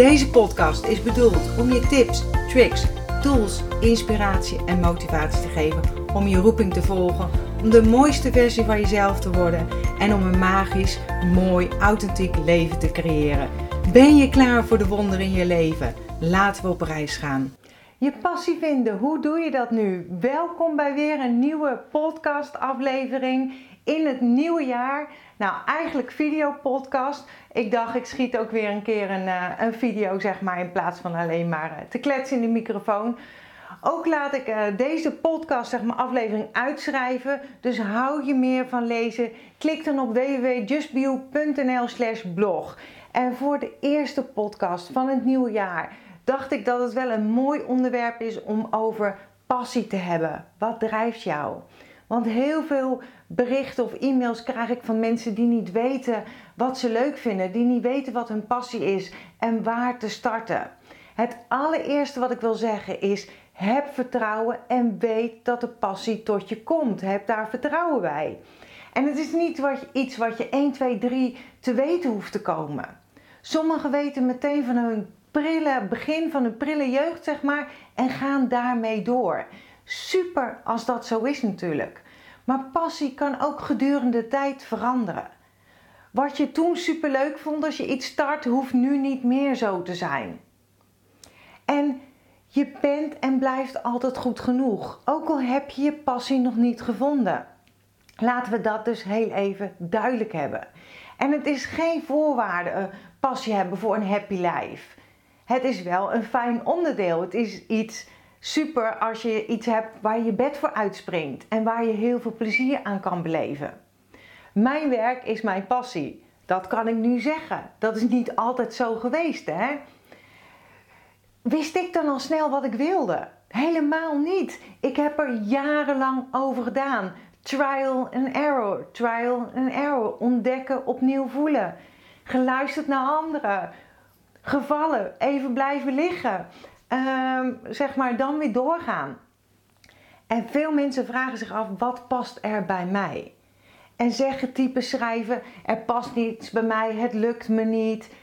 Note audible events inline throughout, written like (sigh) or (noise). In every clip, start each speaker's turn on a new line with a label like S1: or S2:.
S1: Deze podcast is bedoeld om je tips, tricks, tools, inspiratie en motivatie te geven om je roeping te volgen, om de mooiste versie van jezelf te worden en om een magisch, mooi, authentiek leven te creëren. Ben je klaar voor de wonderen in je leven? Laten we op reis gaan. Je passie vinden, hoe doe je dat nu? Welkom bij weer een nieuwe podcast aflevering in het nieuwe jaar. Nou, eigenlijk videopodcast. Ik dacht, ik schiet ook weer een keer een, uh, een video, zeg maar, in plaats van alleen maar uh, te kletsen in de microfoon. Ook laat ik uh, deze podcast, zeg maar, aflevering uitschrijven. Dus hou je meer van lezen. Klik dan op www.justbio.nl slash blog. En voor de eerste podcast van het nieuwe jaar dacht ik dat het wel een mooi onderwerp is om over passie te hebben. Wat drijft jou? Want heel veel berichten of e-mails krijg ik van mensen die niet weten wat ze leuk vinden, die niet weten wat hun passie is en waar te starten. Het allereerste wat ik wil zeggen is: heb vertrouwen en weet dat de passie tot je komt. Heb daar vertrouwen bij. En het is niet wat, iets wat je 1, 2, 3 te weten hoeft te komen. Sommigen weten meteen van hun prille begin van hun prille jeugd, zeg maar, en gaan daarmee door. Super als dat zo is natuurlijk. Maar passie kan ook gedurende de tijd veranderen. Wat je toen super leuk vond als je iets start, hoeft nu niet meer zo te zijn. En je bent en blijft altijd goed genoeg, ook al heb je je passie nog niet gevonden. Laten we dat dus heel even duidelijk hebben. En het is geen voorwaarde een passie hebben voor een happy life. Het is wel een fijn onderdeel. Het is iets super als je iets hebt waar je bed voor uitspringt en waar je heel veel plezier aan kan beleven. Mijn werk is mijn passie. Dat kan ik nu zeggen. Dat is niet altijd zo geweest, hè? Wist ik dan al snel wat ik wilde? Helemaal niet. Ik heb er jarenlang over gedaan. Trial and error, trial and error. Ontdekken, opnieuw voelen. Geluisterd naar anderen. Gevallen, even blijven liggen. Um, zeg maar, dan weer doorgaan. En veel mensen vragen zich af, wat past er bij mij? En zeggen, typen, schrijven, er past niets bij mij, het lukt me niet.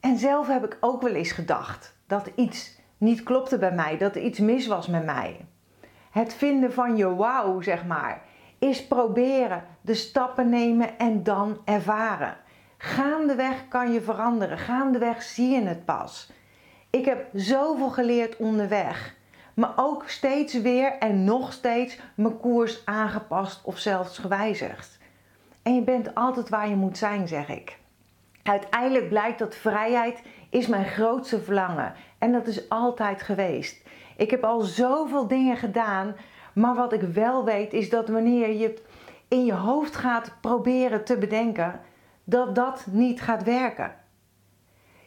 S1: En zelf heb ik ook wel eens gedacht dat iets niet klopte bij mij, dat er iets mis was met mij. Het vinden van je wauw, zeg maar, is proberen, de stappen nemen en dan ervaren. Gaandeweg kan je veranderen, gaandeweg zie je het pas. Ik heb zoveel geleerd onderweg. Maar ook steeds weer en nog steeds mijn koers aangepast of zelfs gewijzigd. En je bent altijd waar je moet zijn, zeg ik. Uiteindelijk blijkt dat vrijheid is mijn grootste verlangen. En dat is altijd geweest. Ik heb al zoveel dingen gedaan. Maar wat ik wel weet is dat wanneer je in je hoofd gaat proberen te bedenken, dat dat niet gaat werken.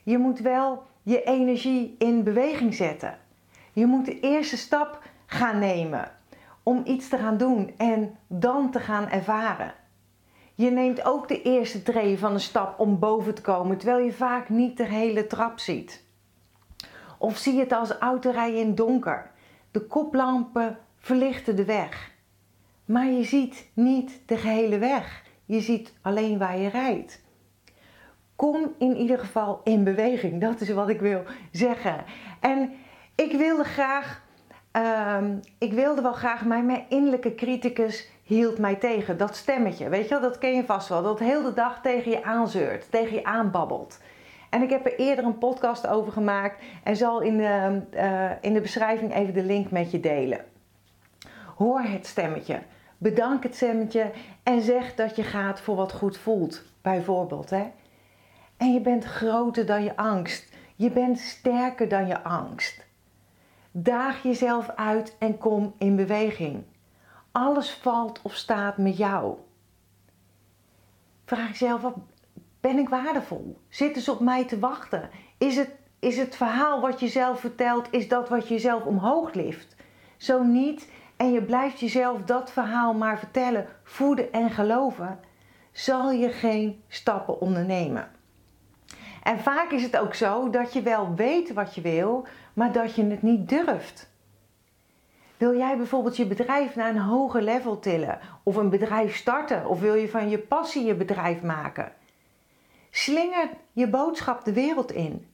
S1: Je moet wel je energie in beweging zetten. Je moet de eerste stap gaan nemen om iets te gaan doen en dan te gaan ervaren. Je neemt ook de eerste tree van een stap om boven te komen, terwijl je vaak niet de hele trap ziet. Of zie het als autorijden in donker. De koplampen verlichten de weg. Maar je ziet niet de gehele weg. Je ziet alleen waar je rijdt kom in ieder geval in beweging. Dat is wat ik wil zeggen. En ik wilde graag, uh, ik wilde wel graag, maar mijn innerlijke criticus hield mij tegen. Dat stemmetje, weet je wel, dat ken je vast wel. Dat heel de dag tegen je aanzeurt, tegen je aanbabbelt. En ik heb er eerder een podcast over gemaakt en zal in de, uh, in de beschrijving even de link met je delen. Hoor het stemmetje. Bedank het stemmetje en zeg dat je gaat voor wat goed voelt. Bijvoorbeeld, hè. En je bent groter dan je angst. Je bent sterker dan je angst. Daag jezelf uit en kom in beweging. Alles valt of staat met jou. Vraag jezelf af: ben ik waardevol? Zitten ze op mij te wachten? Is het is het verhaal wat je zelf vertelt, is dat wat je zelf omhoog lift. Zo niet, en je blijft jezelf dat verhaal maar vertellen, voeden en geloven, zal je geen stappen ondernemen. En vaak is het ook zo dat je wel weet wat je wil, maar dat je het niet durft. Wil jij bijvoorbeeld je bedrijf naar een hoger level tillen of een bedrijf starten of wil je van je passie je bedrijf maken? Slinger je boodschap de wereld in.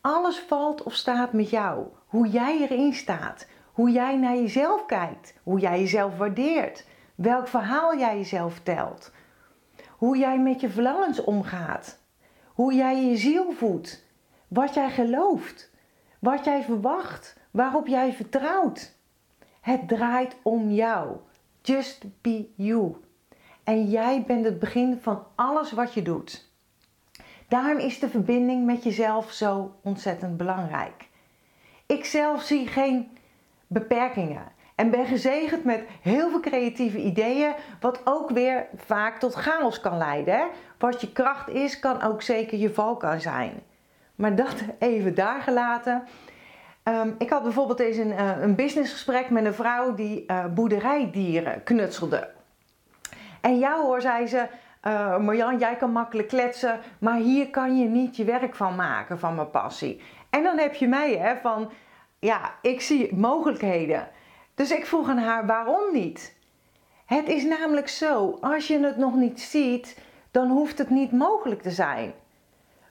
S1: Alles valt of staat met jou. Hoe jij erin staat, hoe jij naar jezelf kijkt, hoe jij jezelf waardeert, welk verhaal jij jezelf vertelt, hoe jij met je verlangens omgaat, hoe jij je ziel voedt, wat jij gelooft, wat jij verwacht, waarop jij vertrouwt. Het draait om jou. Just be you. En jij bent het begin van alles wat je doet. Daarom is de verbinding met jezelf zo ontzettend belangrijk. Ik zelf zie geen beperkingen en ben gezegend met heel veel creatieve ideeën, wat ook weer vaak tot chaos kan leiden. Wat je kracht is, kan ook zeker je val kan zijn. Maar dat (laughs) even daar gelaten. Ehm, ik had bijvoorbeeld eens een, uh, een businessgesprek met een vrouw die uh, boerderijdieren knutselde. En jou hoor, zei ze, uh, Marjan, jij kan makkelijk kletsen, maar hier kan je niet je werk van maken, van mijn passie. En dan heb je mij, hè, van, ja, ik zie mogelijkheden. Dus ik vroeg aan haar, waarom niet? Het is namelijk zo, als je het nog niet ziet, dan hoeft het niet mogelijk te zijn.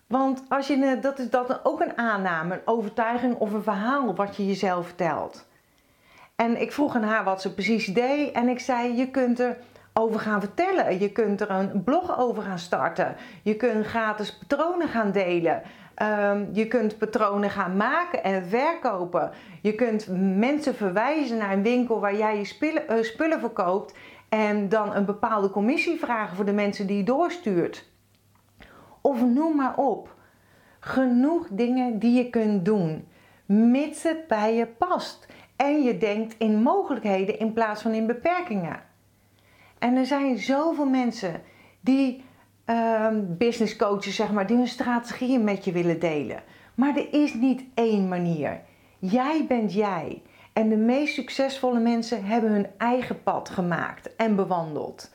S1: Want als je, dat is dat ook een aanname, een overtuiging of een verhaal wat je jezelf vertelt. En ik vroeg aan haar wat ze precies deed en ik zei, je kunt er over gaan vertellen. Je kunt er een blog over gaan starten. Je kunt gratis patronen gaan delen. Ehm, je kunt patronen gaan maken en verkopen. Je kunt mensen verwijzen naar een winkel waar jij je spullen, uh, spullen verkoopt. En dan een bepaalde commissie vragen voor de mensen die je doorstuurt. Of noem maar op. Genoeg dingen die je kunt doen, mits het bij je past. En je denkt in mogelijkheden in plaats van in beperkingen. En er zijn zoveel mensen die um, business coaches, zeg maar, die hun strategieën met je willen delen. Maar er is niet één manier. Jij bent jij. En de meest succesvolle mensen hebben hun eigen pad gemaakt en bewandeld.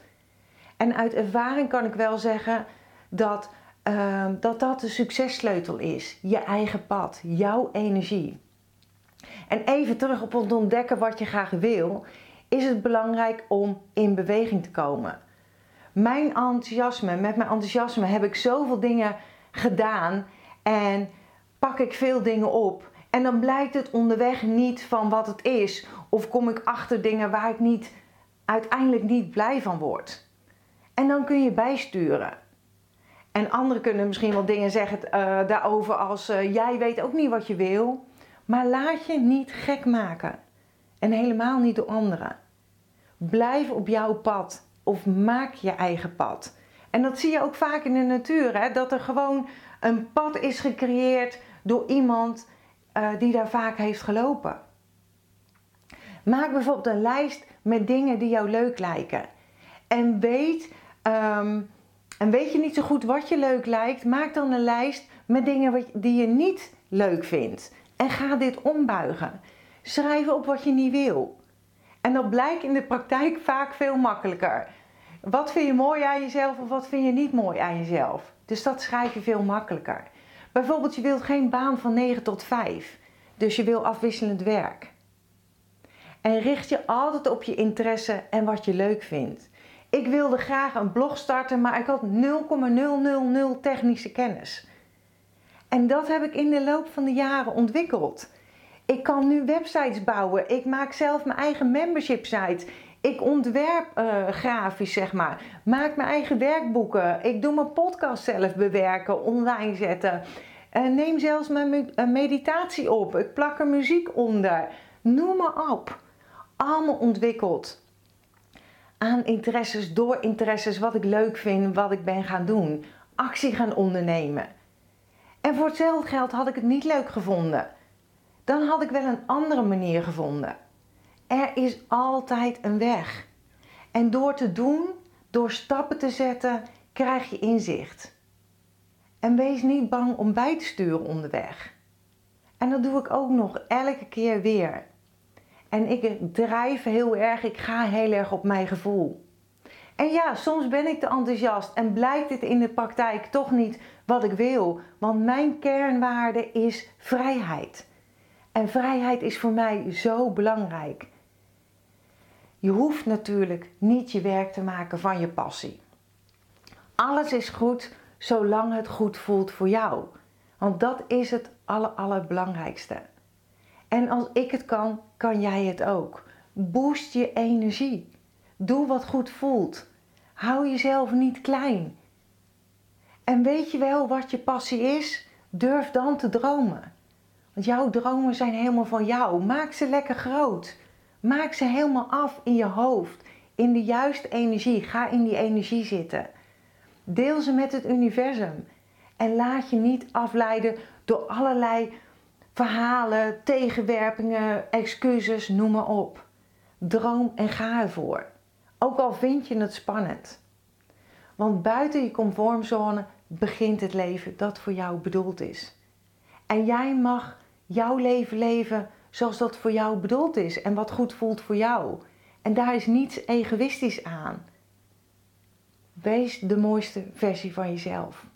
S1: En uit ervaring kan ik wel zeggen dat uh, dat, dat de successleutel is. Je eigen pad, jouw energie. En even terug op het ontdekken wat je graag wil, is het belangrijk om in beweging te komen mijn enthousiasme, met mijn enthousiasme heb ik zoveel dingen gedaan en pak ik veel dingen op. En dan blijkt het onderweg niet van wat het is. Of kom ik achter dingen waar ik niet, uiteindelijk niet blij van word. En dan kun je bijsturen. En anderen kunnen misschien wel dingen zeggen uh, daarover als uh, jij weet ook niet wat je wil. Maar laat je niet gek maken. En helemaal niet door anderen. Blijf op jouw pad of maak je eigen pad. En dat zie je ook vaak in de natuur, hè? dat er gewoon een pad is gecreëerd door iemand uh, die daar vaak heeft gelopen. Maak bijvoorbeeld een lijst met dingen die jou leuk lijken. En weet, um, en weet je niet zo goed wat je leuk lijkt, maak dan een lijst met dingen die je niet leuk vindt. En ga dit ombuigen. Schrijf op wat je niet wil. En dat blijkt in de praktijk vaak veel makkelijker. Wat vind je mooi aan jezelf of wat vind je niet mooi aan jezelf? Dus dat schrijf je veel makkelijker. Bijvoorbeeld, je wilt geen baan van 9 tot 5. Dus je wil afwisselend werk. En richt je altijd op je interesse en wat je leuk vindt. Ik wilde graag een blog starten, maar ik had 0,000 technische kennis. En dat heb ik in de loop van de jaren ontwikkeld. Ik kan nu websites bouwen. Ik maak zelf mijn eigen membership site. Ik ontwerp uh, grafisch, zeg maar. Maak mijn eigen werkboeken. Ik doe mijn podcast zelf bewerken, online zetten. Uh, neem zelfs mijn meditatie op. Ik plak er muziek onder. Noem maar op. Allemaal ontwikkeld. Aan interesses, door interesses, wat ik leuk vind, wat ik ben gaan doen. Actie gaan ondernemen. En voor hetzelfde geld had ik het niet leuk gevonden dan had ik wel een andere manier gevonden. Er is altijd een weg. En door te doen, door stappen te zetten, krijg je inzicht. En wees niet bang om bij te sturen onderweg. En dat doe ik ook nog elke keer weer. En ik drijf heel erg, ik ga heel erg op mijn gevoel. En ja, soms ben ik te enthousiast en blijkt het in de praktijk toch niet wat ik wil. Want mijn kernwaarde is vrijheid. En vrijheid is voor mij zo belangrijk. Je hoeft natuurlijk niet je werk te maken van je passie. Alles is goed zolang het goed voelt voor jou. Want dat is het aller, allerbelangrijkste. En als ik het kan, kan jij het ook. Boost je energie. Doe wat goed voelt. Hou jezelf niet klein. En weet je wel wat je passie is? Durf dan te dromen. Want jouw dromen zijn helemaal van jou. Maak ze lekker groot. Maak ze helemaal af in je hoofd. In de juiste energie. Ga in die energie zitten. Deel ze met het universum. En laat je niet afleiden door allerlei verhalen, tegenwerpingen, excuses, noem maar op. Droom en ga ervoor. Ook al vind je het spannend. Want buiten je conformzone begint het leven dat voor jou bedoeld is. En jij mag jouw leven leven zoals dat voor jou bedoeld is en wat goed voelt voor jou. En daar is niets egoïstisch aan. Wees de mooiste versie van jezelf.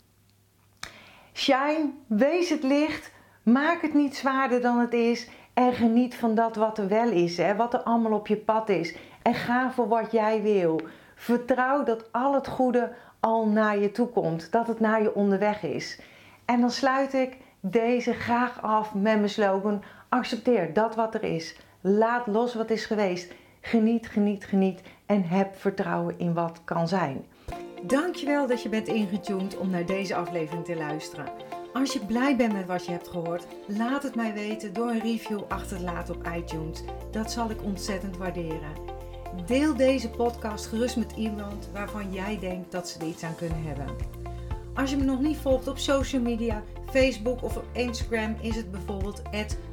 S1: Shine, wees het licht, maak het niet zwaarder dan het is en geniet van dat wat er wel is, hè, wat er allemaal op je pad is. En ga voor wat jij wil. Vertrouw dat al het goede al naar je toe komt, dat het naar je onderweg is. En dan sluit ik deze graag af met mijn slogan: accepteer dat wat er is. Laat los wat is geweest. Geniet, geniet, geniet en heb vertrouwen in wat kan zijn. Dankjewel dat je bent ingetuned om naar deze aflevering te luisteren. Als je blij bent met wat je hebt gehoord, laat het mij weten door een review achter te laten op iTunes. Dat zal ik ontzettend waarderen. Deel deze podcast gerust met iemand waarvan jij denkt dat ze er iets aan kunnen hebben. Als je me nog niet volgt op social media, Facebook of op Instagram is het bijvoorbeeld